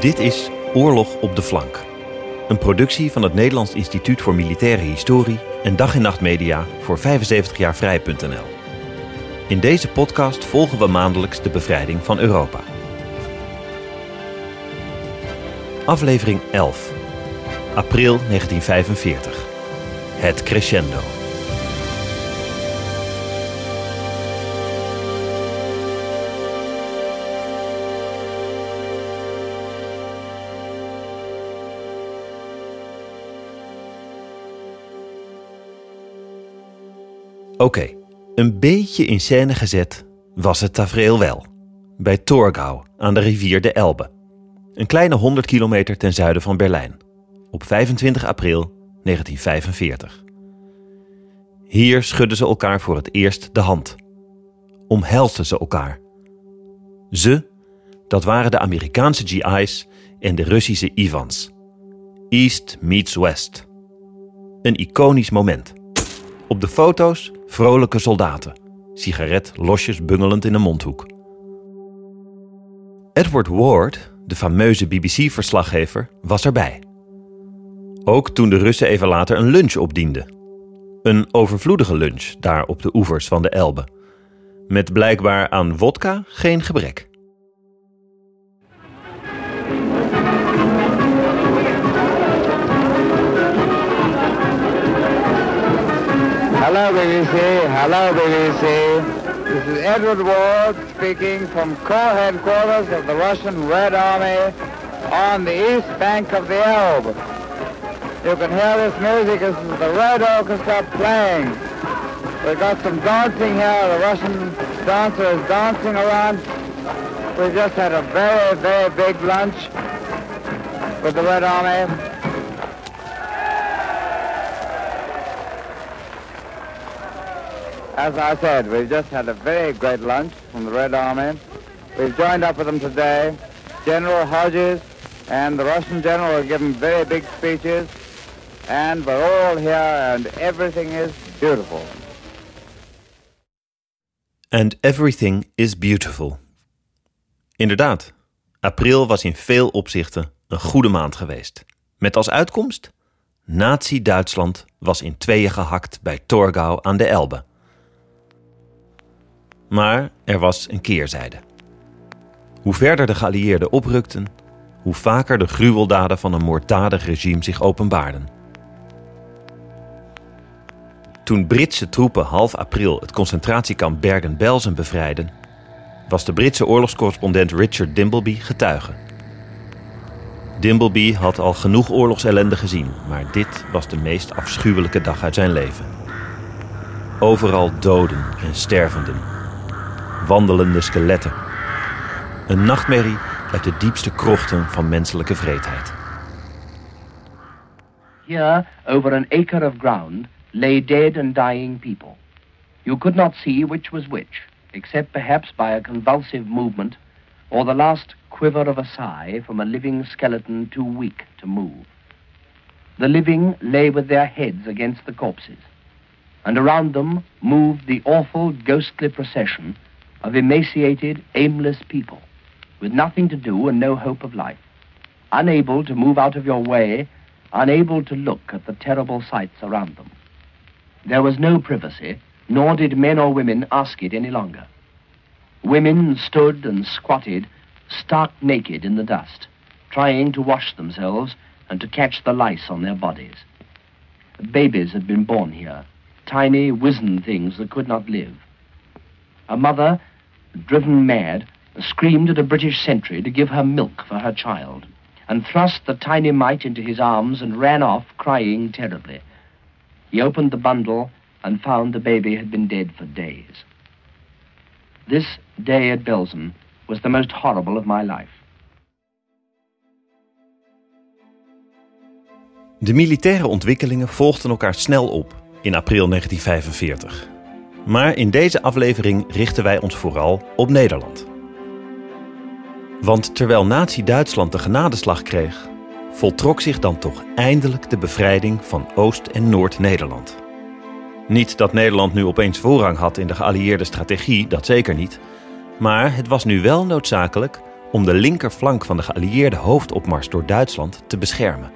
Dit is Oorlog op de Flank. Een productie van het Nederlands Instituut voor Militaire Historie en dag en nacht media voor 75jaarvrij.nl. In deze podcast volgen we maandelijks de bevrijding van Europa. Aflevering 11. April 1945. Het crescendo. Oké, een beetje in scène gezet was het tafereel wel. Bij Torgau aan de rivier de Elbe. Een kleine 100 kilometer ten zuiden van Berlijn. Op 25 april 1945. Hier schudden ze elkaar voor het eerst de hand. Omhelsten ze elkaar. Ze, dat waren de Amerikaanse GI's en de Russische Ivans. East meets West. Een iconisch moment. Op de foto's vrolijke soldaten, sigaret losjes bungelend in een mondhoek. Edward Ward, de fameuze BBC-verslaggever, was erbij. Ook toen de Russen even later een lunch opdienden. Een overvloedige lunch daar op de oevers van de Elbe. Met blijkbaar aan wodka geen gebrek. Hello, BBC. Hello, BBC. This is Edward Ward speaking from Corps Headquarters of the Russian Red Army on the east bank of the Elbe. You can hear this music. This is the Red Orchestra playing. We've got some dancing here. The Russian dancer is dancing around. We just had a very, very big lunch with the Red Army. As I said, we've just had a very great lunch from the Red Army. We've joined up with them today. General Hodges and the Russian general are giving very big speeches. And we're all here and everything is beautiful. And everything is beautiful. Inderdaad, april was in veel opzichten een goede maand geweest. Met als uitkomst? Nazi-Duitsland was in tweeën gehakt bij Torgau aan de Elbe. Maar er was een keerzijde. Hoe verder de geallieerden oprukten, hoe vaker de gruweldaden van een moorddadig regime zich openbaarden. Toen Britse troepen half april het concentratiekamp Bergen-Belsen bevrijden, was de Britse oorlogscorrespondent Richard Dimbleby getuige. Dimbleby had al genoeg oorlogsellende gezien, maar dit was de meest afschuwelijke dag uit zijn leven. Overal doden en stervenden wandelende skeletten. Een nachtmerrie uit de diepste krochten van menselijke vreedheid. Here, over an acre of ground, lay dead and dying people. You could not see which was which, except perhaps by a convulsive movement or the last quiver of a sigh from a living skeleton too weak to move. The living lay with their heads against the corpses, and around them moved the awful ghostly procession of emaciated, aimless people with nothing to do and no hope of life, unable to move out of your way, unable to look at the terrible sights around them. There was no privacy, nor did men or women ask it any longer. Women stood and squatted, stark naked in the dust, trying to wash themselves and to catch the lice on their bodies. Babies had been born here, tiny, wizened things that could not live. A mother, driven mad, screamed at a British sentry to give her milk for her child, and thrust the tiny mite into his arms and ran off, crying terribly. He opened the bundle and found the baby had been dead for days. This day at Belsen was the most horrible of my life. De militaire ontwikkelingen volgden elkaar snel op in april 1945. Maar in deze aflevering richten wij ons vooral op Nederland. Want terwijl Nazi-Duitsland de genadeslag kreeg, voltrok zich dan toch eindelijk de bevrijding van Oost- en Noord-Nederland. Niet dat Nederland nu opeens voorrang had in de geallieerde strategie, dat zeker niet. Maar het was nu wel noodzakelijk om de linkerflank van de geallieerde hoofdopmars door Duitsland te beschermen.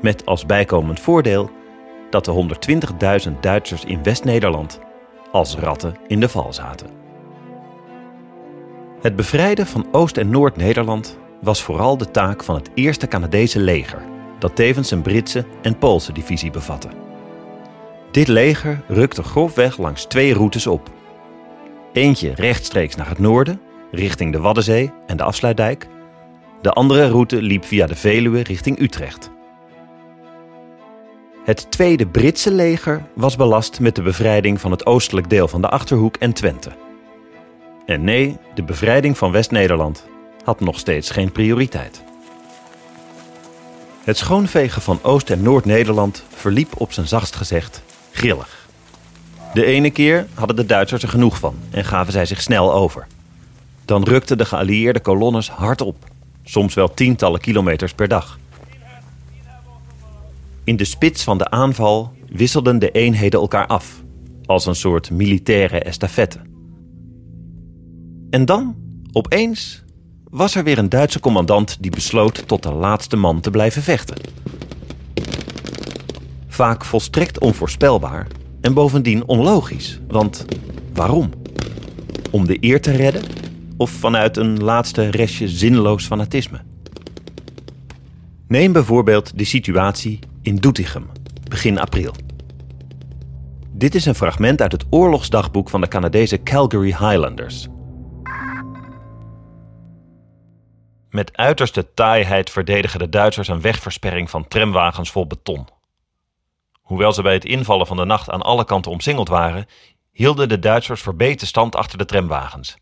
Met als bijkomend voordeel dat de 120.000 Duitsers in West-Nederland als ratten in de val zaten. Het bevrijden van Oost- en Noord-Nederland was vooral de taak van het eerste Canadese leger, dat tevens een Britse en Poolse divisie bevatte. Dit leger rukte grofweg langs twee routes op. Eentje rechtstreeks naar het noorden, richting de Waddenzee en de Afsluitdijk. De andere route liep via de Veluwe richting Utrecht. Het tweede Britse leger was belast met de bevrijding van het oostelijk deel van de Achterhoek en Twente. En nee, de bevrijding van West-Nederland had nog steeds geen prioriteit. Het schoonvegen van Oost- en Noord-Nederland verliep op zijn zachtst gezegd grillig. De ene keer hadden de Duitsers er genoeg van en gaven zij zich snel over. Dan rukten de geallieerde kolonnes hard op, soms wel tientallen kilometers per dag. In de spits van de aanval wisselden de eenheden elkaar af, als een soort militaire estafette. En dan, opeens, was er weer een Duitse commandant die besloot tot de laatste man te blijven vechten. Vaak volstrekt onvoorspelbaar en bovendien onlogisch, want waarom? Om de eer te redden of vanuit een laatste restje zinloos fanatisme? Neem bijvoorbeeld de situatie in Doetinchem, begin april. Dit is een fragment uit het oorlogsdagboek van de Canadese Calgary Highlanders. Met uiterste taaiheid verdedigen de Duitsers een wegversperring van tramwagens vol beton. Hoewel ze bij het invallen van de nacht aan alle kanten omsingeld waren, hielden de Duitsers verbeten stand achter de tramwagens.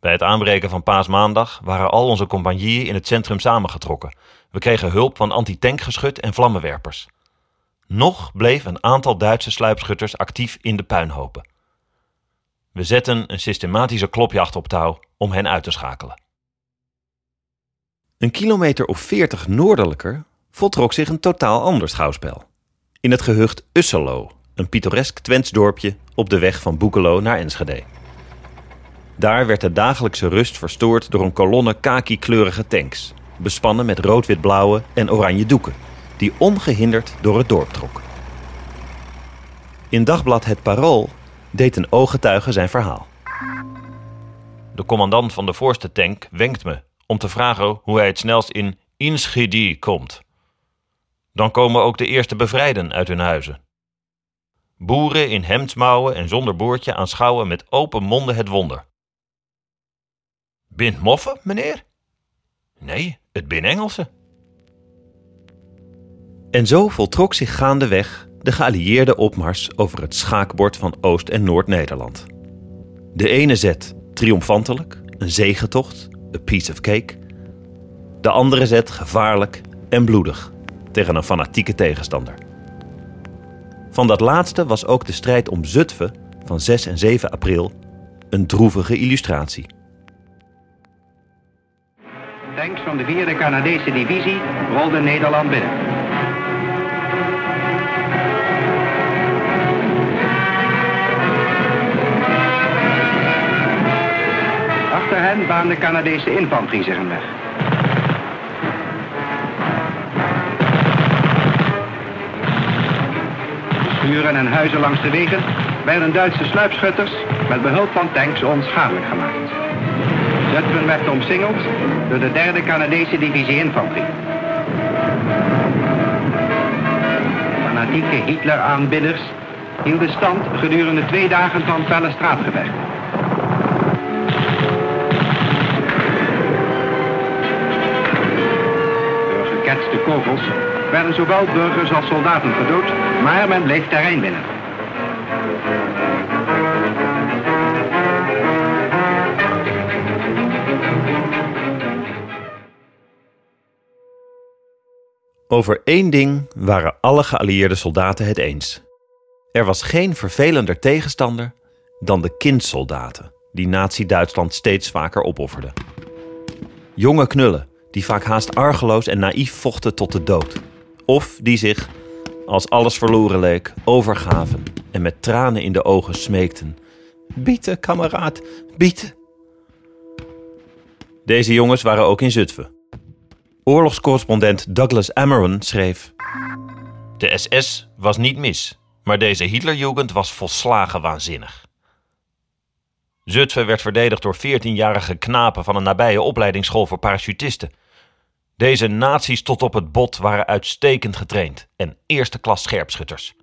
Bij het aanbreken van paasmaandag waren al onze compagnieën in het centrum samengetrokken. We kregen hulp van antitankgeschut en vlammenwerpers. Nog bleef een aantal Duitse sluipschutters actief in de puinhopen. We zetten een systematische klopjacht op touw om hen uit te schakelen. Een kilometer of veertig noordelijker voltrok zich een totaal ander schouwspel. In het gehucht Usselo, een pittoresk Twents dorpje op de weg van Boekelo naar Enschede. Daar werd de dagelijkse rust verstoord door een kolonne kaki-kleurige tanks, bespannen met rood-wit-blauwe en oranje doeken, die ongehinderd door het dorp trok. In dagblad Het Parool deed een ooggetuige zijn verhaal. De commandant van de voorste tank wenkt me om te vragen hoe hij het snelst in Inschede komt. Dan komen ook de eerste bevrijden uit hun huizen. Boeren in hemdsmouwen en zonder boordje aanschouwen met open monden het wonder. Bint moffen, meneer? Nee, het bin Engelsen. En zo voltrok zich gaandeweg de geallieerde opmars over het schaakbord van Oost- en Noord-Nederland. De ene zet triomfantelijk, een zegentocht, a piece of cake. De andere zet gevaarlijk en bloedig tegen een fanatieke tegenstander. Van dat laatste was ook de strijd om Zutphen van 6 en 7 april een droevige illustratie. Tanks van de 4e Canadese divisie rolden Nederland binnen. Achter hen baande Canadese infanterie zich een weg. Schuren en huizen langs de wegen werden Duitse sluipschutters met behulp van tanks onschadelijk gemaakt. Zutphen werd omsingeld door de derde Canadese divisie infanterie. Fanatieke Hitler-aanbidders hielden stand gedurende twee dagen van felle straatgevechten. Door geketste kogels werden zowel burgers als soldaten gedood, maar men bleef terrein winnen. Over één ding waren alle geallieerde soldaten het eens. Er was geen vervelender tegenstander dan de kindsoldaten, die Nazi-Duitsland steeds vaker opofferden. Jonge knullen, die vaak haast argeloos en naïef vochten tot de dood. Of die zich, als alles verloren leek, overgaven en met tranen in de ogen smeekten: Bieten, kameraad, bieten. Deze jongens waren ook in Zutphen. Oorlogscorrespondent Douglas Ameron schreef: De SS was niet mis, maar deze Hitlerjugend was volslagen waanzinnig. Zutphen werd verdedigd door 14-jarige knapen van een nabije opleidingsschool voor parachutisten. Deze nazi's tot op het bot waren uitstekend getraind en eerste klas scherpschutters.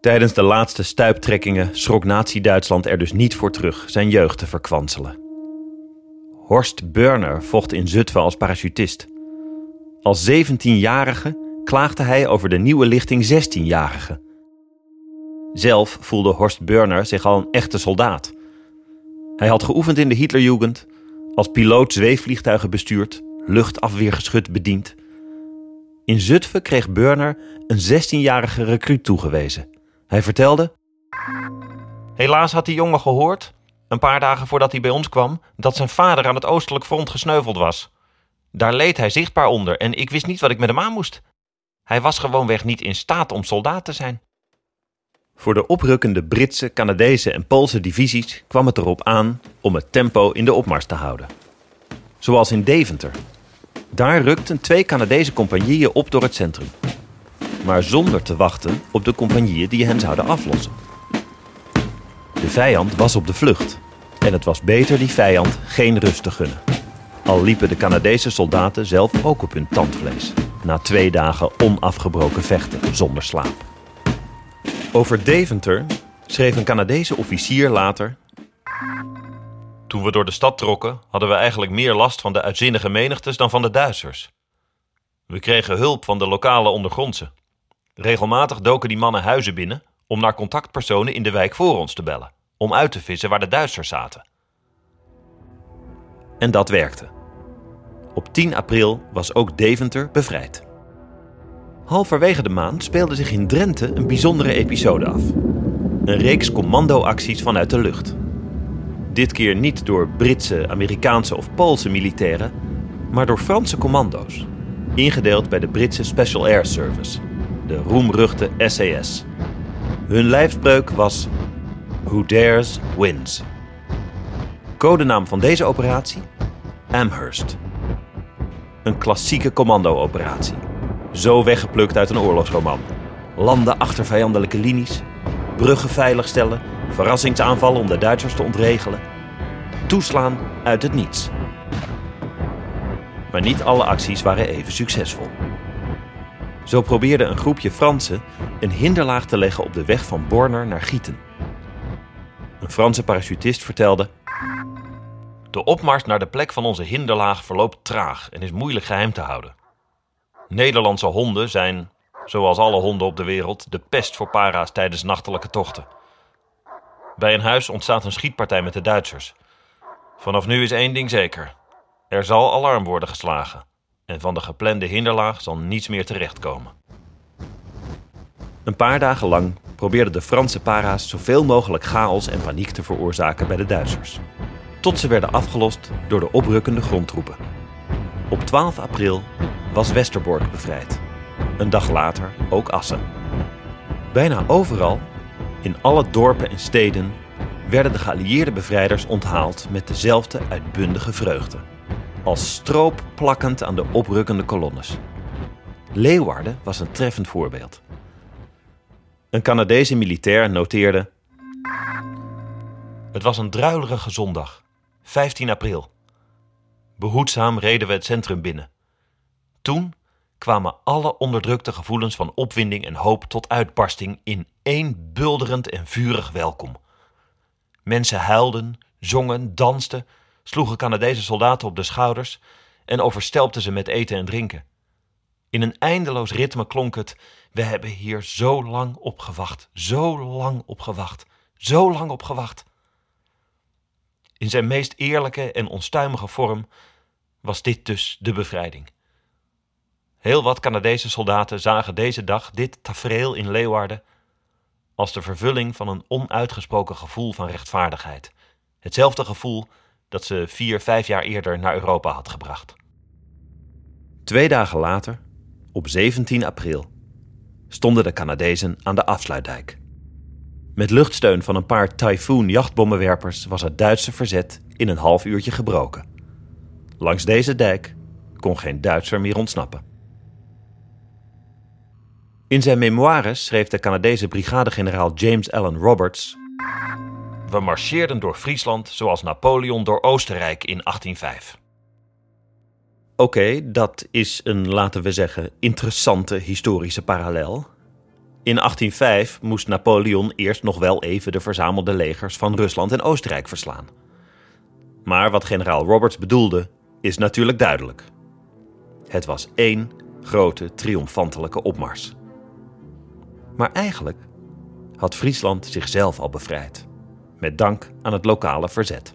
Tijdens de laatste stuiptrekkingen schrok Nazi-Duitsland er dus niet voor terug zijn jeugd te verkwanselen. Horst Burner vocht in Zutphen als parachutist. Als 17-jarige klaagde hij over de nieuwe lichting 16-jarigen. Zelf voelde Horst Burner zich al een echte soldaat. Hij had geoefend in de Hitlerjugend, als piloot zweefvliegtuigen bestuurd, luchtafweergeschut bediend. In Zutphen kreeg Burner een 16-jarige recruut toegewezen. Hij vertelde: Helaas had die jongen gehoord, een paar dagen voordat hij bij ons kwam, dat zijn vader aan het oostelijk front gesneuveld was. Daar leed hij zichtbaar onder en ik wist niet wat ik met hem aan moest. Hij was gewoonweg niet in staat om soldaat te zijn. Voor de oprukkende Britse, Canadese en Poolse divisies kwam het erop aan om het tempo in de opmars te houden. Zoals in Deventer. Daar rukten twee Canadese compagnieën op door het centrum. Maar zonder te wachten op de compagnieën die hen zouden aflossen. De vijand was op de vlucht. En het was beter die vijand geen rust te gunnen. Al liepen de Canadese soldaten zelf ook op hun tandvlees. Na twee dagen onafgebroken vechten zonder slaap. Over Deventer schreef een Canadese officier later. Toen we door de stad trokken, hadden we eigenlijk meer last van de uitzinnige menigtes dan van de Duitsers. We kregen hulp van de lokale ondergrondse. Regelmatig doken die mannen huizen binnen om naar contactpersonen in de wijk voor ons te bellen, om uit te vissen waar de Duitsers zaten. En dat werkte. Op 10 april was ook Deventer bevrijd. Halverwege de maand speelde zich in Drenthe een bijzondere episode af. Een reeks commandoacties vanuit de lucht. Dit keer niet door Britse, Amerikaanse of Poolse militairen, maar door Franse commando's. Ingedeeld bij de Britse Special Air Service, de roemruchte SAS. Hun lijfspreuk was Who Dares Wins. Codenaam van deze operatie? Amherst. Een klassieke commando-operatie. Zo weggeplukt uit een oorlogsroman. Landen achter vijandelijke linies, bruggen veiligstellen, verrassingsaanvallen om de Duitsers te ontregelen. Toeslaan uit het niets. Maar niet alle acties waren even succesvol. Zo probeerde een groepje Fransen een hinderlaag te leggen op de weg van Borner naar Gieten. Een Franse parachutist vertelde: De opmars naar de plek van onze hinderlaag verloopt traag en is moeilijk geheim te houden. Nederlandse honden zijn, zoals alle honden op de wereld, de pest voor para's tijdens nachtelijke tochten. Bij een huis ontstaat een schietpartij met de Duitsers. Vanaf nu is één ding zeker: er zal alarm worden geslagen. En van de geplande hinderlaag zal niets meer terechtkomen. Een paar dagen lang probeerden de Franse para's zoveel mogelijk chaos en paniek te veroorzaken bij de Duitsers. Tot ze werden afgelost door de oprukkende grondtroepen. Op 12 april was Westerbork bevrijd. Een dag later ook Assen. Bijna overal, in alle dorpen en steden, werden de geallieerde bevrijders onthaald met dezelfde uitbundige vreugde. Als stroop plakkend aan de oprukkende kolonnes. Leeuwarden was een treffend voorbeeld. Een Canadese militair noteerde. Het was een druilerige zondag, 15 april. Behoedzaam reden we het centrum binnen. Toen kwamen alle onderdrukte gevoelens van opwinding en hoop tot uitbarsting in één bulderend en vurig welkom. Mensen huilden, zongen, dansten, sloegen Canadese soldaten op de schouders en overstelpten ze met eten en drinken. In een eindeloos ritme klonk het: We hebben hier zo lang op gewacht, zo lang op gewacht, zo lang op gewacht. In zijn meest eerlijke en onstuimige vorm was dit dus de bevrijding. Heel wat Canadese soldaten zagen deze dag dit tafereel in Leeuwarden als de vervulling van een onuitgesproken gevoel van rechtvaardigheid. Hetzelfde gevoel dat ze vier, vijf jaar eerder naar Europa had gebracht. Twee dagen later, op 17 april, stonden de Canadezen aan de afsluitdijk. Met luchtsteun van een paar Typhoon jachtbommenwerpers was het Duitse verzet in een half uurtje gebroken. Langs deze dijk kon geen Duitser meer ontsnappen. In zijn memoires schreef de Canadese brigadegeneraal James Allen Roberts: We marcheerden door Friesland zoals Napoleon door Oostenrijk in 1805. Oké, dat is een, laten we zeggen, interessante historische parallel. In 1805 moest Napoleon eerst nog wel even de verzamelde legers van Rusland en Oostenrijk verslaan. Maar wat generaal Roberts bedoelde, is natuurlijk duidelijk. Het was één grote triomfantelijke opmars. Maar eigenlijk had Friesland zichzelf al bevrijd, met dank aan het lokale verzet.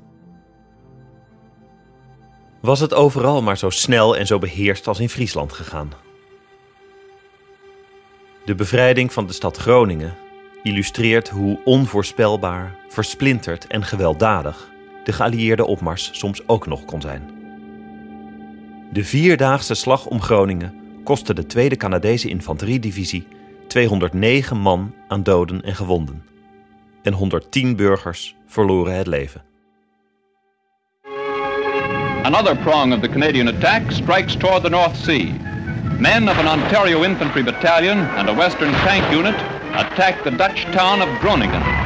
Was het overal maar zo snel en zo beheerst als in Friesland gegaan? De bevrijding van de stad Groningen illustreert hoe onvoorspelbaar, versplinterd en gewelddadig de geallieerde opmars soms ook nog kon zijn. De vierdaagse slag om Groningen kostte de Tweede Canadese Infanteriedivisie 209 man aan doden en gewonden. En 110 burgers verloren het leven. Another prong of the Canadian attack strikes toward the North Sea. Men of an Ontario Infantry Battalion and a Western Tank Unit attack the Dutch town of Groningen.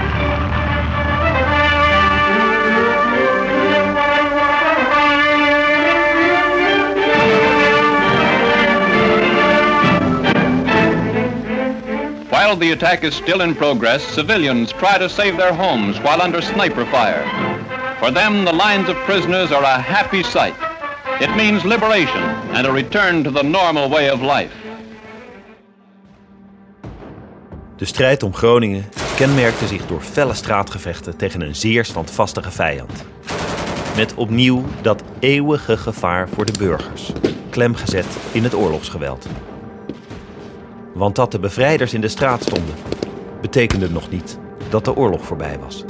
While the attack is still in progress, civilians try to save their homes while under sniper fire. For them, the lines of prisoners are a happy sight. It means liberation and a return to the normal way of life. De strijd om Groningen kenmerkte zich door felle straatgevechten tegen een zeer standvastige vijand. Met opnieuw dat eeuwige gevaar voor de burgers, klemgezet in het oorlogsgeweld. Want dat de bevrijders in de straat stonden, betekende nog niet dat de oorlog voorbij was.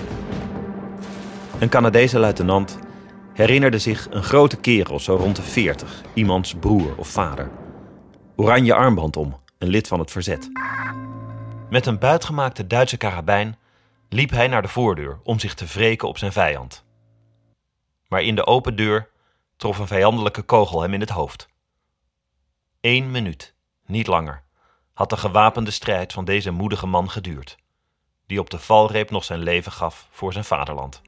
Een Canadese luitenant herinnerde zich een grote kerel, zo rond de 40, iemands broer of vader. Oranje armband om, een lid van het verzet. Met een buitgemaakte Duitse karabijn liep hij naar de voordeur om zich te wreken op zijn vijand. Maar in de open deur trof een vijandelijke kogel hem in het hoofd. Eén minuut, niet langer, had de gewapende strijd van deze moedige man geduurd, die op de valreep nog zijn leven gaf voor zijn vaderland.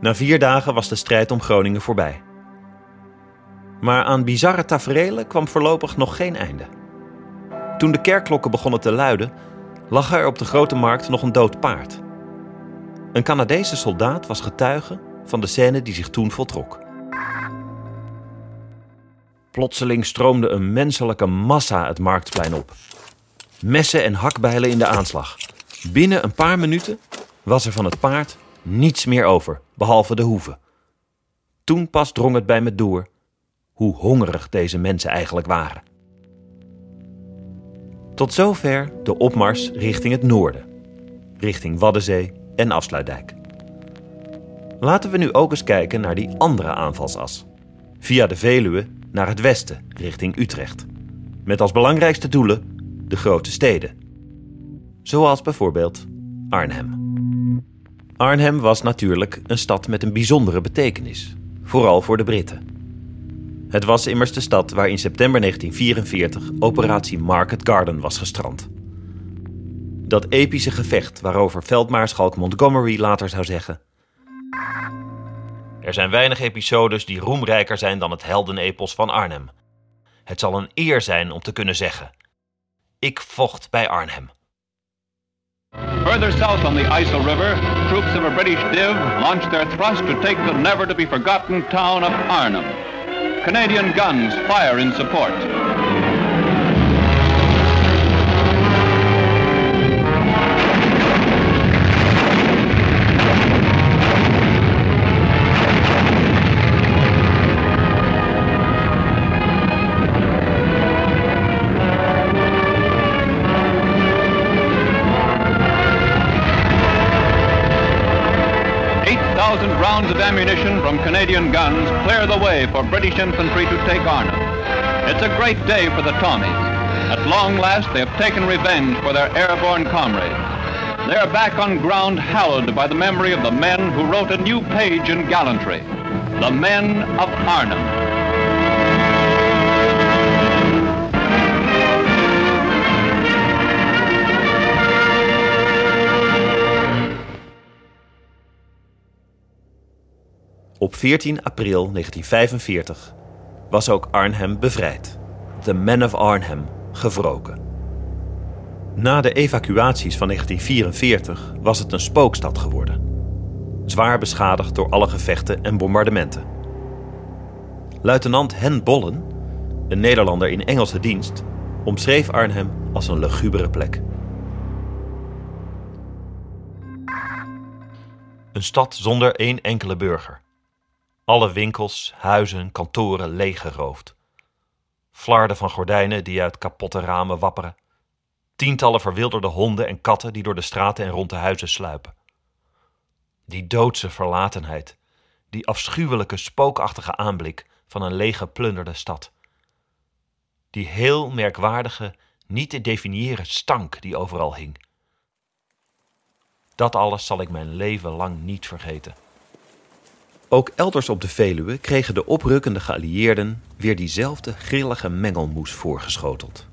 Na vier dagen was de strijd om Groningen voorbij. Maar aan bizarre taferelen kwam voorlopig nog geen einde. Toen de kerkklokken begonnen te luiden, lag er op de grote markt nog een dood paard. Een Canadese soldaat was getuige van de scène die zich toen voltrok. Plotseling stroomde een menselijke massa het marktplein op. Messen en hakbijlen in de aanslag. Binnen een paar minuten was er van het paard niets meer over, behalve de hoeven. Toen pas drong het bij me door hoe hongerig deze mensen eigenlijk waren. Tot zover de opmars richting het noorden, richting Waddenzee en Afsluitdijk. Laten we nu ook eens kijken naar die andere aanvalsas. Via de Veluwe naar het westen, richting Utrecht. Met als belangrijkste doelen de grote steden. Zoals bijvoorbeeld Arnhem. Arnhem was natuurlijk een stad met een bijzondere betekenis, vooral voor de Britten. Het was immers de stad waar in september 1944 operatie Market Garden was gestrand. Dat epische gevecht waarover veldmaarschalk Montgomery later zou zeggen: Er zijn weinig episodes die roemrijker zijn dan het heldenepos van Arnhem. Het zal een eer zijn om te kunnen zeggen: Ik vocht bij Arnhem. Further south on the ISIL River, troops of a British div launched their thrust to take the never to be forgotten town of Arnhem. Canadian guns fire in support. Canadian guns clear the way for British infantry to take Arnhem. It's a great day for the Tommies. At long last, they have taken revenge for their airborne comrades. They are back on ground hallowed by the memory of the men who wrote a new page in gallantry. the men of Arnhem. Op 14 april 1945 was ook Arnhem bevrijd. The Men of Arnhem gewroken. Na de evacuaties van 1944 was het een spookstad geworden. Zwaar beschadigd door alle gevechten en bombardementen. Luitenant Hen Bollen, een Nederlander in Engelse dienst, omschreef Arnhem als een lugubere plek. Een stad zonder één enkele burger. Alle winkels, huizen, kantoren leeggeroofd. Flarden van gordijnen die uit kapotte ramen wapperen. Tientallen verwilderde honden en katten die door de straten en rond de huizen sluipen. Die doodse verlatenheid, die afschuwelijke spookachtige aanblik van een lege plunderde stad. Die heel merkwaardige, niet te definiëren stank die overal hing. Dat alles zal ik mijn leven lang niet vergeten. Ook elders op de Veluwe kregen de oprukkende geallieerden weer diezelfde grillige mengelmoes voorgeschoteld.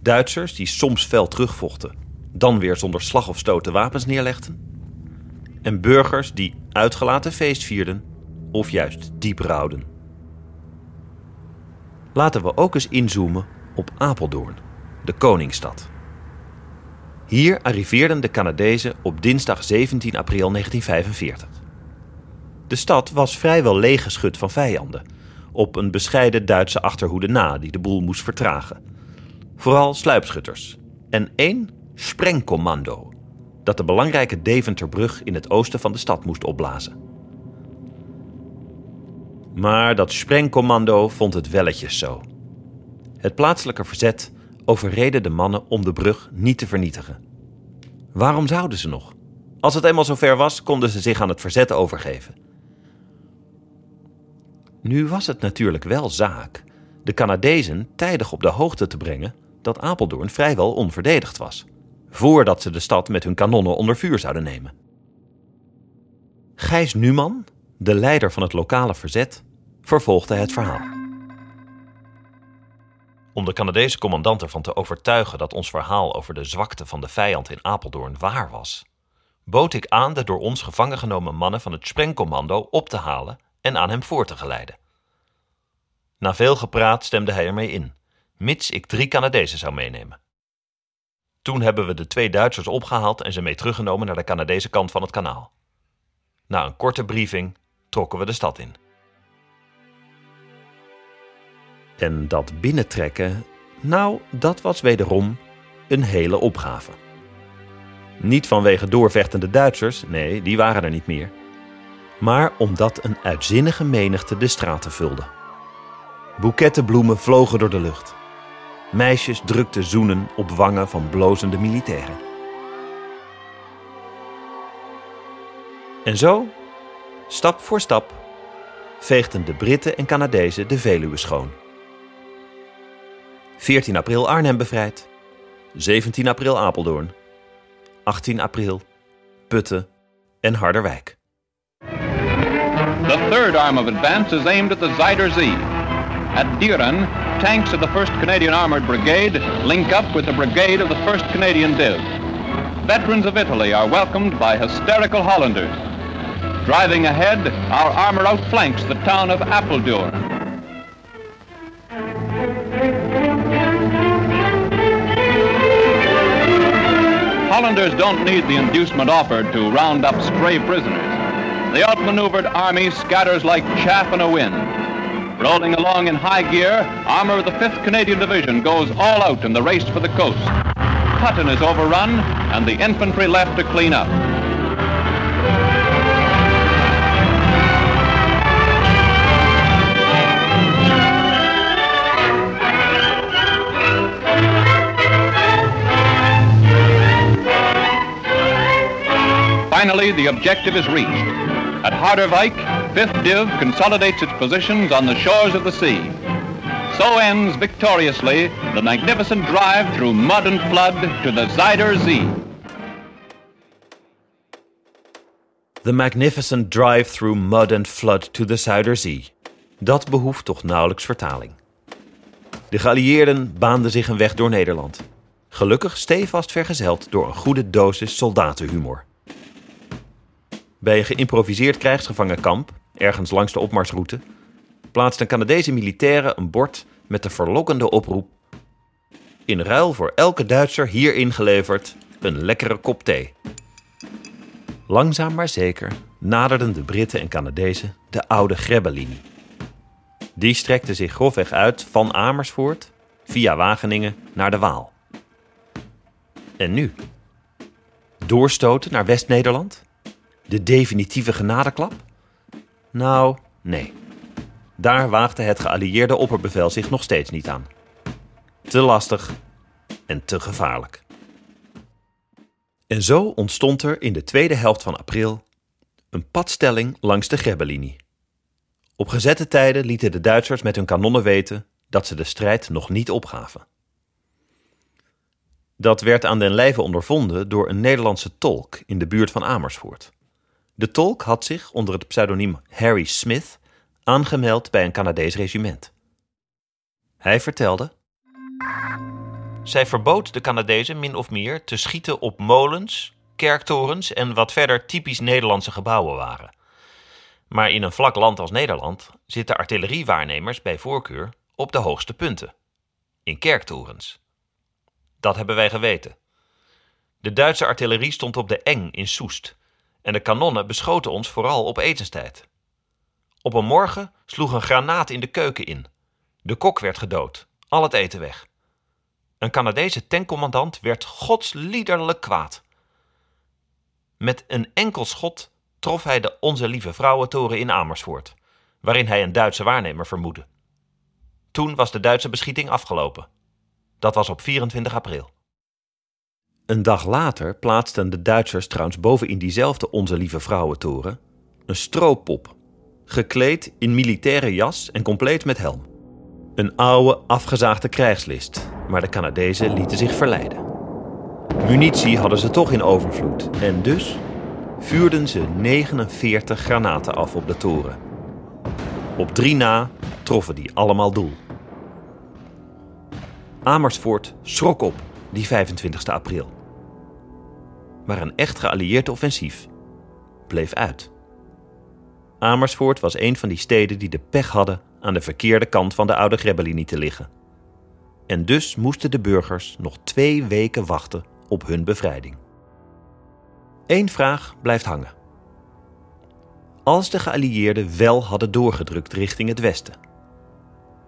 Duitsers die soms fel terugvochten, dan weer zonder slag of stoot de wapens neerlegden. En burgers die uitgelaten feest vierden of juist diep rouwden. Laten we ook eens inzoomen op Apeldoorn, de koningsstad. Hier arriveerden de Canadezen op dinsdag 17 april 1945. De stad was vrijwel leeggeschud van vijanden, op een bescheiden Duitse achterhoede na die de boel moest vertragen. Vooral sluipschutters en één sprengcommando, dat de belangrijke Deventerbrug in het oosten van de stad moest opblazen. Maar dat sprengcommando vond het welletjes zo. Het plaatselijke verzet overreden de mannen om de brug niet te vernietigen. Waarom zouden ze nog? Als het eenmaal zover was, konden ze zich aan het verzet overgeven. Nu was het natuurlijk wel zaak de Canadezen tijdig op de hoogte te brengen dat Apeldoorn vrijwel onverdedigd was, voordat ze de stad met hun kanonnen onder vuur zouden nemen. Gijs Numan, de leider van het lokale verzet, vervolgde het verhaal. Om de Canadese commandant ervan te overtuigen dat ons verhaal over de zwakte van de vijand in Apeldoorn waar was, bood ik aan de door ons gevangen genomen mannen van het sprengcommando op te halen en aan hem voor te geleiden. Na veel gepraat stemde hij ermee in, mits ik drie Canadezen zou meenemen. Toen hebben we de twee Duitsers opgehaald en ze mee teruggenomen naar de Canadese kant van het kanaal. Na een korte briefing trokken we de stad in. En dat binnentrekken, nou, dat was wederom een hele opgave. Niet vanwege doorvechtende Duitsers, nee, die waren er niet meer maar omdat een uitzinnige menigte de straten vulde. Boeketten bloemen vlogen door de lucht. Meisjes drukten zoenen op wangen van blozende militairen. En zo, stap voor stap, veegden de Britten en Canadezen de Veluwe schoon. 14 april Arnhem bevrijd, 17 april Apeldoorn, 18 april Putten en Harderwijk. The third arm of advance is aimed at the Zuyder Zee. At Dieren, tanks of the 1st Canadian Armored Brigade link up with the brigade of the 1st Canadian Div. Veterans of Italy are welcomed by hysterical Hollanders. Driving ahead, our armor outflanks the town of Apeldoorn. Hollanders don't need the inducement offered to round up stray prisoners. The outmaneuvered army scatters like chaff in a wind. Rolling along in high gear, armor of the 5th Canadian Division goes all out in the race for the coast. Hutton is overrun, and the infantry left to clean up. Finally, the objective is reached. At Harderwijk, 5th Div consolidates its positions on the shores of the sea. So ends victoriously the magnificent drive through mud and flood to the Zuyder Zee. The magnificent drive through mud and flood to the Zuiderzee. Dat behoeft toch nauwelijks vertaling. De geallieerden baanden zich een weg door Nederland. Gelukkig stevast vergezeld door een goede dosis soldatenhumor. Bij een geïmproviseerd krijgsgevangenkamp, ergens langs de opmarsroute, plaatsten Canadese militairen een bord met de verlokkende oproep: In ruil voor elke Duitser hier ingeleverd een lekkere kop thee. Langzaam maar zeker naderden de Britten en Canadezen de oude Grebbelinie. Die strekte zich grofweg uit van Amersfoort via Wageningen naar de Waal. En nu? Doorstoten naar West-Nederland? De definitieve genadeklap? Nou, nee. Daar waagde het geallieerde opperbevel zich nog steeds niet aan. Te lastig en te gevaarlijk. En zo ontstond er in de tweede helft van april een padstelling langs de Grebbelinie. Op gezette tijden lieten de Duitsers met hun kanonnen weten dat ze de strijd nog niet opgaven. Dat werd aan den lijve ondervonden door een Nederlandse tolk in de buurt van Amersfoort. De tolk had zich onder het pseudoniem Harry Smith aangemeld bij een Canadees regiment. Hij vertelde: Zij verbood de Canadezen min of meer te schieten op molens, kerktorens en wat verder typisch Nederlandse gebouwen waren. Maar in een vlak land als Nederland zitten artilleriewaarnemers bij voorkeur op de hoogste punten, in kerktorens. Dat hebben wij geweten. De Duitse artillerie stond op de Eng in Soest en de kanonnen beschoten ons vooral op etenstijd. Op een morgen sloeg een granaat in de keuken in. De kok werd gedood, al het eten weg. Een Canadese tankcommandant werd godsliederlijk kwaad. Met een enkel schot trof hij de Onze Lieve Vrouwentoren in Amersfoort, waarin hij een Duitse waarnemer vermoedde. Toen was de Duitse beschieting afgelopen. Dat was op 24 april. Een dag later plaatsten de Duitsers trouwens boven in diezelfde Onze Lieve Vrouwentoren een stroopop, gekleed in militaire jas en compleet met helm. Een oude, afgezaagde krijgslist, maar de Canadezen lieten zich verleiden. Munitie hadden ze toch in overvloed en dus vuurden ze 49 granaten af op de toren. Op drie na troffen die allemaal doel. Amersfoort schrok op die 25 april. Maar een echt geallieerd offensief bleef uit. Amersfoort was een van die steden die de pech hadden aan de verkeerde kant van de oude Grebbelinie te liggen. En dus moesten de burgers nog twee weken wachten op hun bevrijding. Eén vraag blijft hangen. Als de geallieerden wel hadden doorgedrukt richting het westen,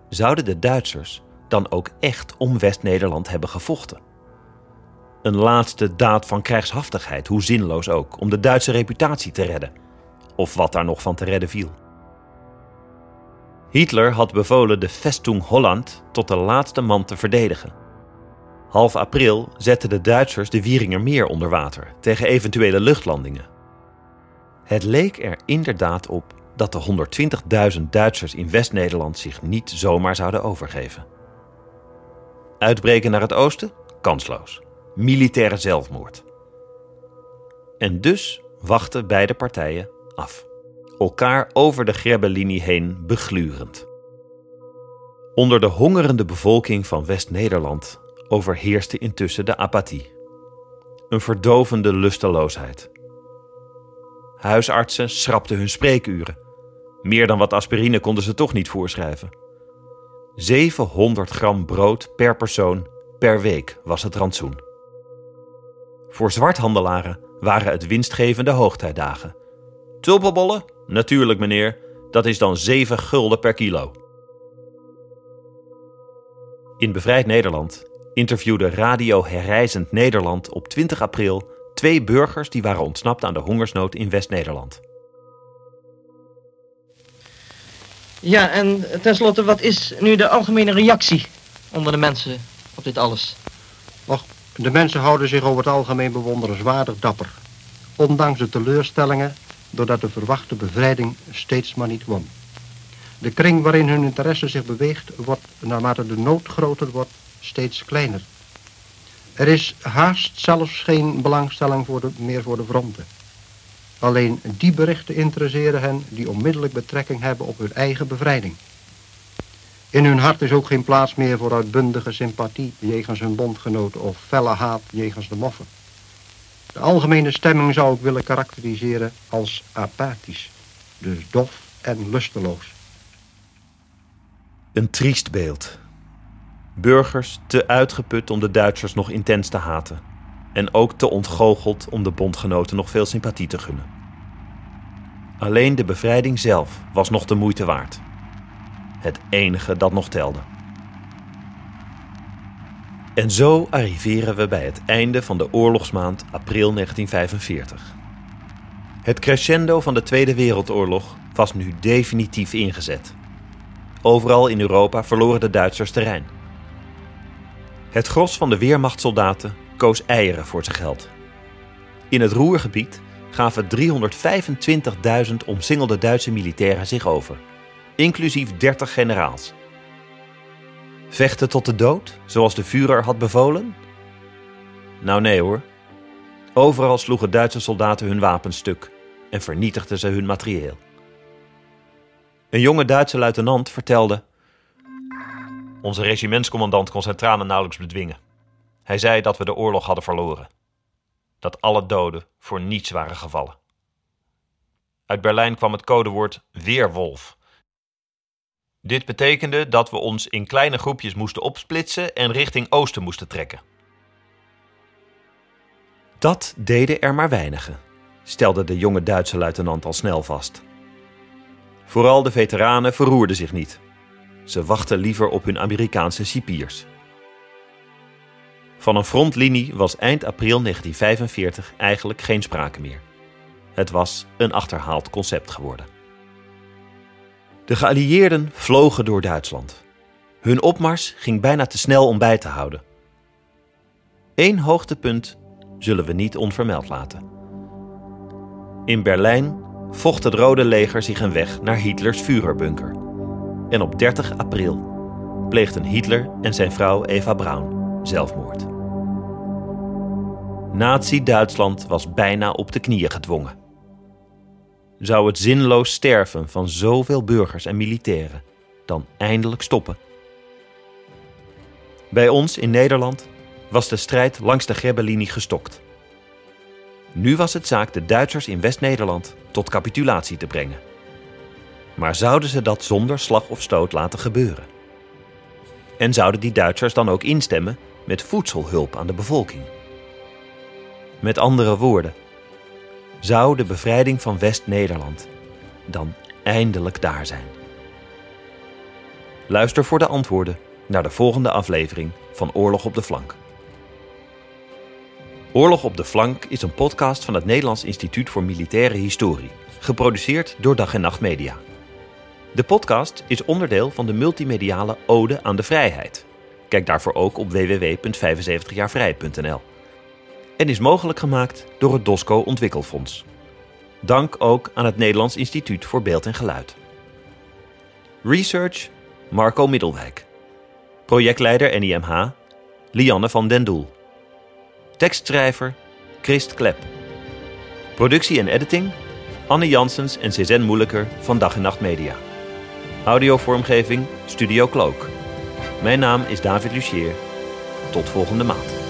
zouden de Duitsers dan ook echt om West-Nederland hebben gevochten? Een laatste daad van krijgshaftigheid, hoe zinloos ook, om de Duitse reputatie te redden, of wat daar nog van te redden viel. Hitler had bevolen de Festung Holland tot de laatste man te verdedigen. Half april zetten de Duitsers de Wieringermeer onder water tegen eventuele luchtlandingen. Het leek er inderdaad op dat de 120.000 Duitsers in West-Nederland zich niet zomaar zouden overgeven. Uitbreken naar het oosten? Kansloos. Militaire zelfmoord. En dus wachten beide partijen af. Elkaar over de Grebbelinie heen beglurend. Onder de hongerende bevolking van West-Nederland overheerste intussen de apathie. Een verdovende lusteloosheid. Huisartsen schrapten hun spreekuren. Meer dan wat aspirine konden ze toch niet voorschrijven. 700 gram brood per persoon per week was het rantsoen. Voor zwarthandelaren waren het winstgevende hoogtijdagen. Tulpenbollen? Natuurlijk, meneer. Dat is dan 7 gulden per kilo. In bevrijd Nederland interviewde Radio Herrijzend Nederland op 20 april twee burgers die waren ontsnapt aan de hongersnood in West-Nederland. Ja, en tenslotte, wat is nu de algemene reactie onder de mensen op dit alles? Och, de mensen houden zich over het algemeen bewonderenswaardig dapper. Ondanks de teleurstellingen, doordat de verwachte bevrijding steeds maar niet won. De kring waarin hun interesse zich beweegt, wordt naarmate de nood groter wordt, steeds kleiner. Er is haast zelfs geen belangstelling voor meer voor de fronten. Alleen die berichten interesseren hen die onmiddellijk betrekking hebben op hun eigen bevrijding. In hun hart is ook geen plaats meer voor uitbundige sympathie jegens hun bondgenoten of felle haat jegens de moffen. De algemene stemming zou ik willen karakteriseren als apathisch, dus dof en lusteloos. Een triest beeld. Burgers te uitgeput om de Duitsers nog intens te haten. En ook te ontgoocheld om de bondgenoten nog veel sympathie te gunnen. Alleen de bevrijding zelf was nog de moeite waard. Het enige dat nog telde. En zo arriveren we bij het einde van de oorlogsmaand april 1945. Het crescendo van de Tweede Wereldoorlog was nu definitief ingezet. Overal in Europa verloren de Duitsers terrein. Het gros van de weermachtssoldaten koos eieren voor zijn geld. In het Roergebied gaven 325.000 omsingelde Duitse militairen zich over, inclusief 30 generaals. Vechten tot de dood, zoals de Führer had bevolen? Nou nee hoor. Overal sloegen Duitse soldaten hun wapens stuk en vernietigden ze hun materieel. Een jonge Duitse luitenant vertelde: Onze regimentscommandant kon zijn tranen nauwelijks bedwingen. Hij zei dat we de oorlog hadden verloren. Dat alle doden voor niets waren gevallen. Uit Berlijn kwam het codewoord Weerwolf. Dit betekende dat we ons in kleine groepjes moesten opsplitsen en richting oosten moesten trekken. Dat deden er maar weinigen, stelde de jonge Duitse luitenant al snel vast. Vooral de veteranen verroerden zich niet. Ze wachten liever op hun Amerikaanse cipiers. Van een frontlinie was eind april 1945 eigenlijk geen sprake meer. Het was een achterhaald concept geworden. De geallieerden vlogen door Duitsland. Hun opmars ging bijna te snel om bij te houden. Eén hoogtepunt zullen we niet onvermeld laten. In Berlijn vocht het Rode Leger zich een weg naar Hitlers Führerbunker. En op 30 april pleegden Hitler en zijn vrouw Eva Braun zelfmoord. Nazi-Duitsland was bijna op de knieën gedwongen. Zou het zinloos sterven van zoveel burgers en militairen dan eindelijk stoppen? Bij ons in Nederland was de strijd langs de Grebbelinie gestokt. Nu was het zaak de Duitsers in West-Nederland tot capitulatie te brengen. Maar zouden ze dat zonder slag of stoot laten gebeuren? En zouden die Duitsers dan ook instemmen met voedselhulp aan de bevolking? Met andere woorden, zou de bevrijding van West-Nederland dan eindelijk daar zijn? Luister voor de antwoorden naar de volgende aflevering van Oorlog op de Flank. Oorlog op de Flank is een podcast van het Nederlands Instituut voor Militaire Historie, geproduceerd door Dag en Nacht Media. De podcast is onderdeel van de multimediale Ode aan de Vrijheid. Kijk daarvoor ook op www.75jaarvrij.nl. En is mogelijk gemaakt door het DOSCO Ontwikkelfonds. Dank ook aan het Nederlands Instituut voor Beeld en Geluid. Research Marco Middelwijk. Projectleider NIMH Lianne van den Doel. Tekstschrijver Christ Klep. Productie en editing Anne Janssens en Cezanne Moeilijker van Dag en Nacht Media. Audiovormgeving Studio Cloak. Mijn naam is David Lucier. Tot volgende maand.